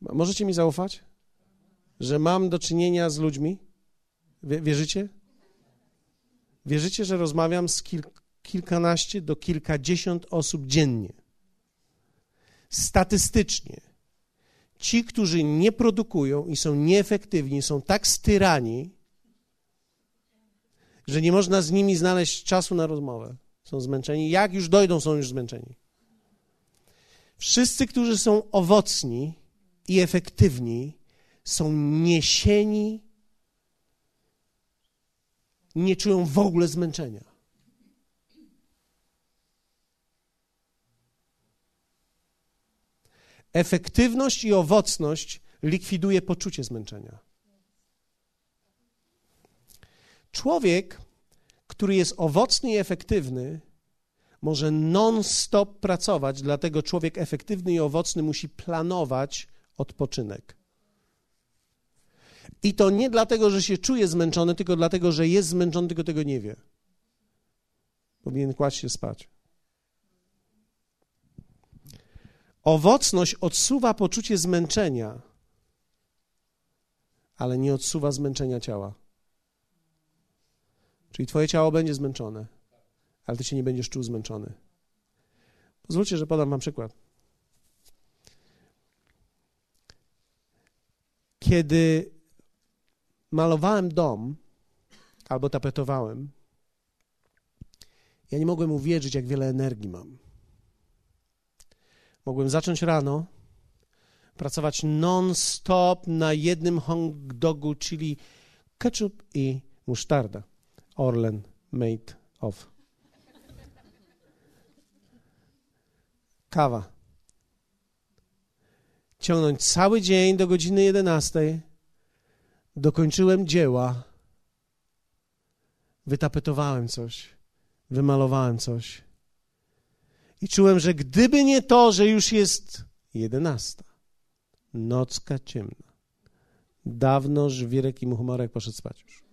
Możecie mi zaufać, że mam do czynienia z ludźmi? Wierzycie? Wierzycie, że rozmawiam z kilku kilkanaście do kilkadziesiąt osób dziennie. Statystycznie ci, którzy nie produkują i są nieefektywni, są tak styrani, że nie można z nimi znaleźć czasu na rozmowę. Są zmęczeni. Jak już dojdą, są już zmęczeni. Wszyscy, którzy są owocni i efektywni, są niesieni, nie czują w ogóle zmęczenia. Efektywność i owocność likwiduje poczucie zmęczenia. Człowiek, który jest owocny i efektywny, może non-stop pracować, dlatego człowiek efektywny i owocny musi planować odpoczynek. I to nie dlatego, że się czuje zmęczony, tylko dlatego, że jest zmęczony, tylko tego nie wie. Powinien kłaść się spać. Owocność odsuwa poczucie zmęczenia, ale nie odsuwa zmęczenia ciała. Czyli twoje ciało będzie zmęczone, ale ty się nie będziesz czuł zmęczony. Pozwólcie, że podam wam przykład. Kiedy malowałem dom albo tapetowałem, ja nie mogłem uwierzyć, jak wiele energii mam. Mogłem zacząć rano, pracować non-stop na jednym hot dogu, czyli ketchup i musztarda. Orlen made of. Kawa. Ciągnąć cały dzień do godziny 11. Dokończyłem dzieła. Wytapetowałem coś. Wymalowałem coś. I czułem, że gdyby nie to, że już jest jedenasta, nocka ciemna, dawno żwirek i muchomorek poszedł spać już.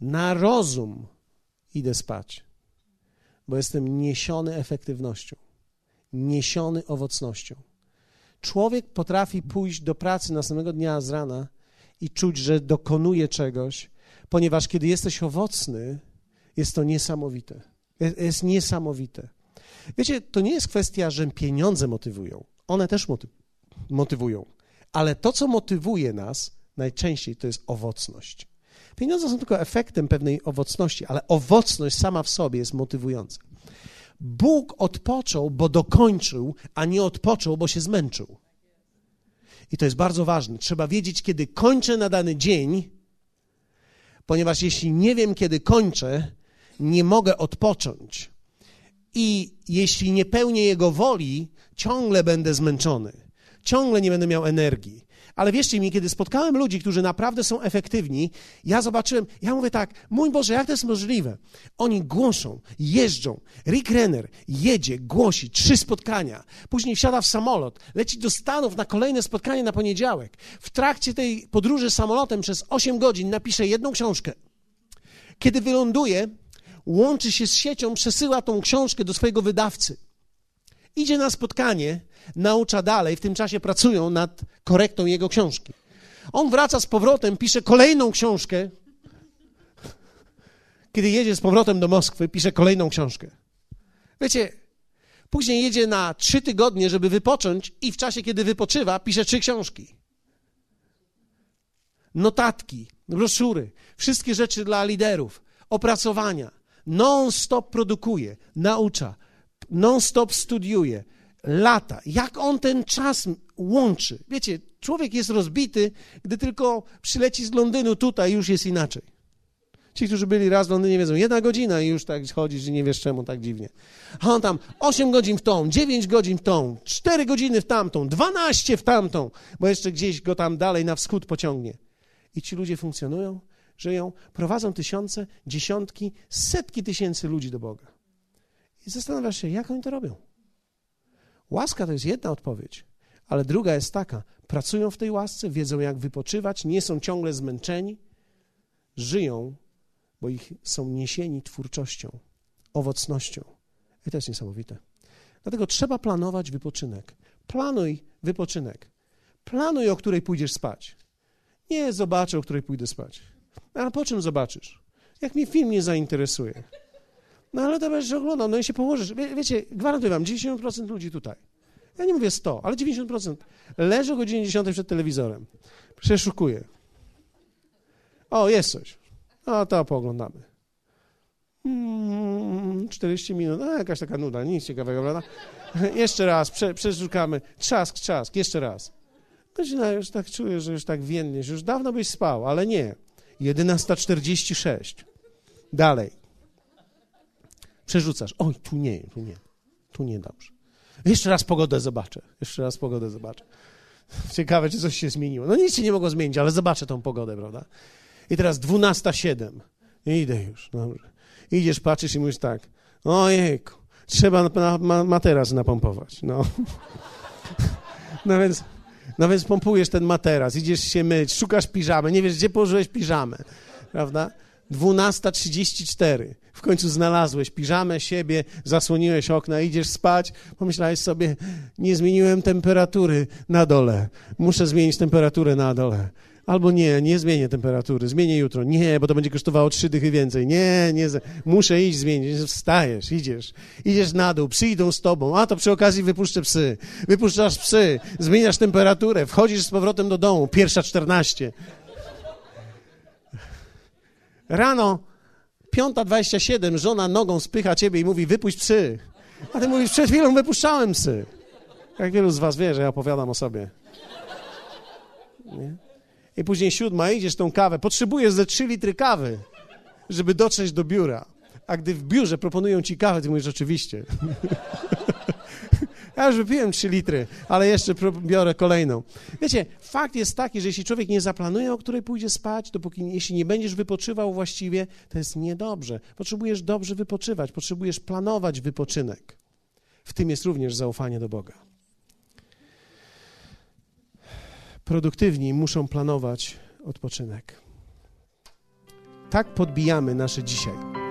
Na rozum idę spać, bo jestem niesiony efektywnością, niesiony owocnością. Człowiek potrafi pójść do pracy następnego dnia z rana i czuć, że dokonuje czegoś, ponieważ kiedy jesteś owocny, jest to niesamowite. Jest, jest niesamowite. Wiecie, to nie jest kwestia, że pieniądze motywują. One też moty motywują. Ale to, co motywuje nas najczęściej, to jest owocność. Pieniądze są tylko efektem pewnej owocności, ale owocność sama w sobie jest motywująca. Bóg odpoczął, bo dokończył, a nie odpoczął, bo się zmęczył. I to jest bardzo ważne. Trzeba wiedzieć, kiedy kończę na dany dzień, ponieważ jeśli nie wiem, kiedy kończę, nie mogę odpocząć. I jeśli nie pełnię Jego woli, ciągle będę zmęczony, ciągle nie będę miał energii. Ale wierzcie mi, kiedy spotkałem ludzi, którzy naprawdę są efektywni, ja zobaczyłem, ja mówię tak, mój Boże, jak to jest możliwe? Oni głoszą, jeżdżą. Rick Renner jedzie, głosi, trzy spotkania. Później wsiada w samolot, leci do Stanów na kolejne spotkanie na poniedziałek. W trakcie tej podróży samolotem przez 8 godzin napisze jedną książkę. Kiedy wyląduje, łączy się z siecią, przesyła tą książkę do swojego wydawcy. Idzie na spotkanie, naucza dalej, w tym czasie pracują nad korektą jego książki. On wraca z powrotem, pisze kolejną książkę. Kiedy jedzie z powrotem do Moskwy, pisze kolejną książkę. Wiecie, później jedzie na trzy tygodnie, żeby wypocząć, i w czasie, kiedy wypoczywa, pisze trzy książki. Notatki, broszury, wszystkie rzeczy dla liderów, opracowania. Non-stop produkuje, naucza, non-stop studiuje, lata. Jak on ten czas łączy? Wiecie, człowiek jest rozbity, gdy tylko przyleci z Londynu tutaj, już jest inaczej. Ci, którzy byli raz w Londynie, wiedzą, jedna godzina i już tak chodzisz i nie wiesz czemu tak dziwnie. A on tam 8 godzin w tą, 9 godzin w tą, 4 godziny w tamtą, 12 w tamtą, bo jeszcze gdzieś go tam dalej na wschód pociągnie. I ci ludzie funkcjonują, żyją, prowadzą tysiące, dziesiątki, setki tysięcy ludzi do Boga. I zastanawiasz się, jak oni to robią. Łaska to jest jedna odpowiedź, ale druga jest taka: pracują w tej łasce, wiedzą jak wypoczywać, nie są ciągle zmęczeni, żyją, bo ich są niesieni twórczością, owocnością. I to jest niesamowite. Dlatego trzeba planować wypoczynek. Planuj wypoczynek. Planuj, o której pójdziesz spać. Nie zobaczę, o której pójdę spać. Ale po czym zobaczysz? Jak mi film nie zainteresuje. No ale to będziesz oglądał, no i się położysz. Wie, wiecie, gwarantuję wam, 90% ludzi tutaj, ja nie mówię 100, ale 90% leży o godzinie 10 przed telewizorem, przeszukuje. O, jest coś. O, to pooglądamy. Mm, 40 minut, no jakaś taka nuda, nic ciekawego, prawda? jeszcze raz, prze, przeszukamy. Trzask, trzask, jeszcze raz. Godzina już tak czuję, że już tak więdniesz, już dawno byś spał, ale nie. 11.46. Dalej. Przerzucasz. Oj, tu nie, tu nie, tu nie dobrze. Jeszcze raz pogodę zobaczę. Jeszcze raz pogodę zobaczę. Ciekawe, czy coś się zmieniło. No nic się nie mogło zmienić, ale zobaczę tą pogodę, prawda? I teraz 12.07. Idę już, dobrze. Idziesz, patrzysz i mówisz tak. Ojejku, trzeba na, na, materac napompować. No. no więc, no więc pompujesz ten materac, idziesz się myć, szukasz piżamy, nie wiesz, gdzie położyłeś piżamę, prawda? 12.34. W końcu znalazłeś piżamę siebie, zasłoniłeś okna, idziesz spać. Pomyślałeś sobie, nie zmieniłem temperatury na dole. Muszę zmienić temperaturę na dole. Albo nie, nie zmienię temperatury, zmienię jutro. Nie, bo to będzie kosztowało trzy dychy więcej. Nie, nie, muszę iść zmienić. Wstajesz, idziesz, idziesz na dół, przyjdą z tobą. A to przy okazji wypuszczę psy. Wypuszczasz psy, zmieniasz temperaturę, wchodzisz z powrotem do domu, pierwsza czternaście. Rano, 5.27, żona nogą spycha ciebie i mówi, wypuść psy. A ty mówisz, przed chwilą wypuszczałem psy. Jak wielu z was wie, że ja opowiadam o sobie. Nie? I później siódma, idziesz tą kawę. Potrzebujesz ze trzy litry kawy, żeby dotrzeć do biura. A gdy w biurze proponują ci kawę, ty mówisz, oczywiście. Ja już wypiłem 3 litry, ale jeszcze biorę kolejną. Wiecie, fakt jest taki, że jeśli człowiek nie zaplanuje, o której pójdzie spać, dopóki, jeśli nie będziesz wypoczywał właściwie, to jest niedobrze. Potrzebujesz dobrze wypoczywać, potrzebujesz planować wypoczynek. W tym jest również zaufanie do Boga. Produktywni muszą planować odpoczynek. Tak podbijamy nasze dzisiaj.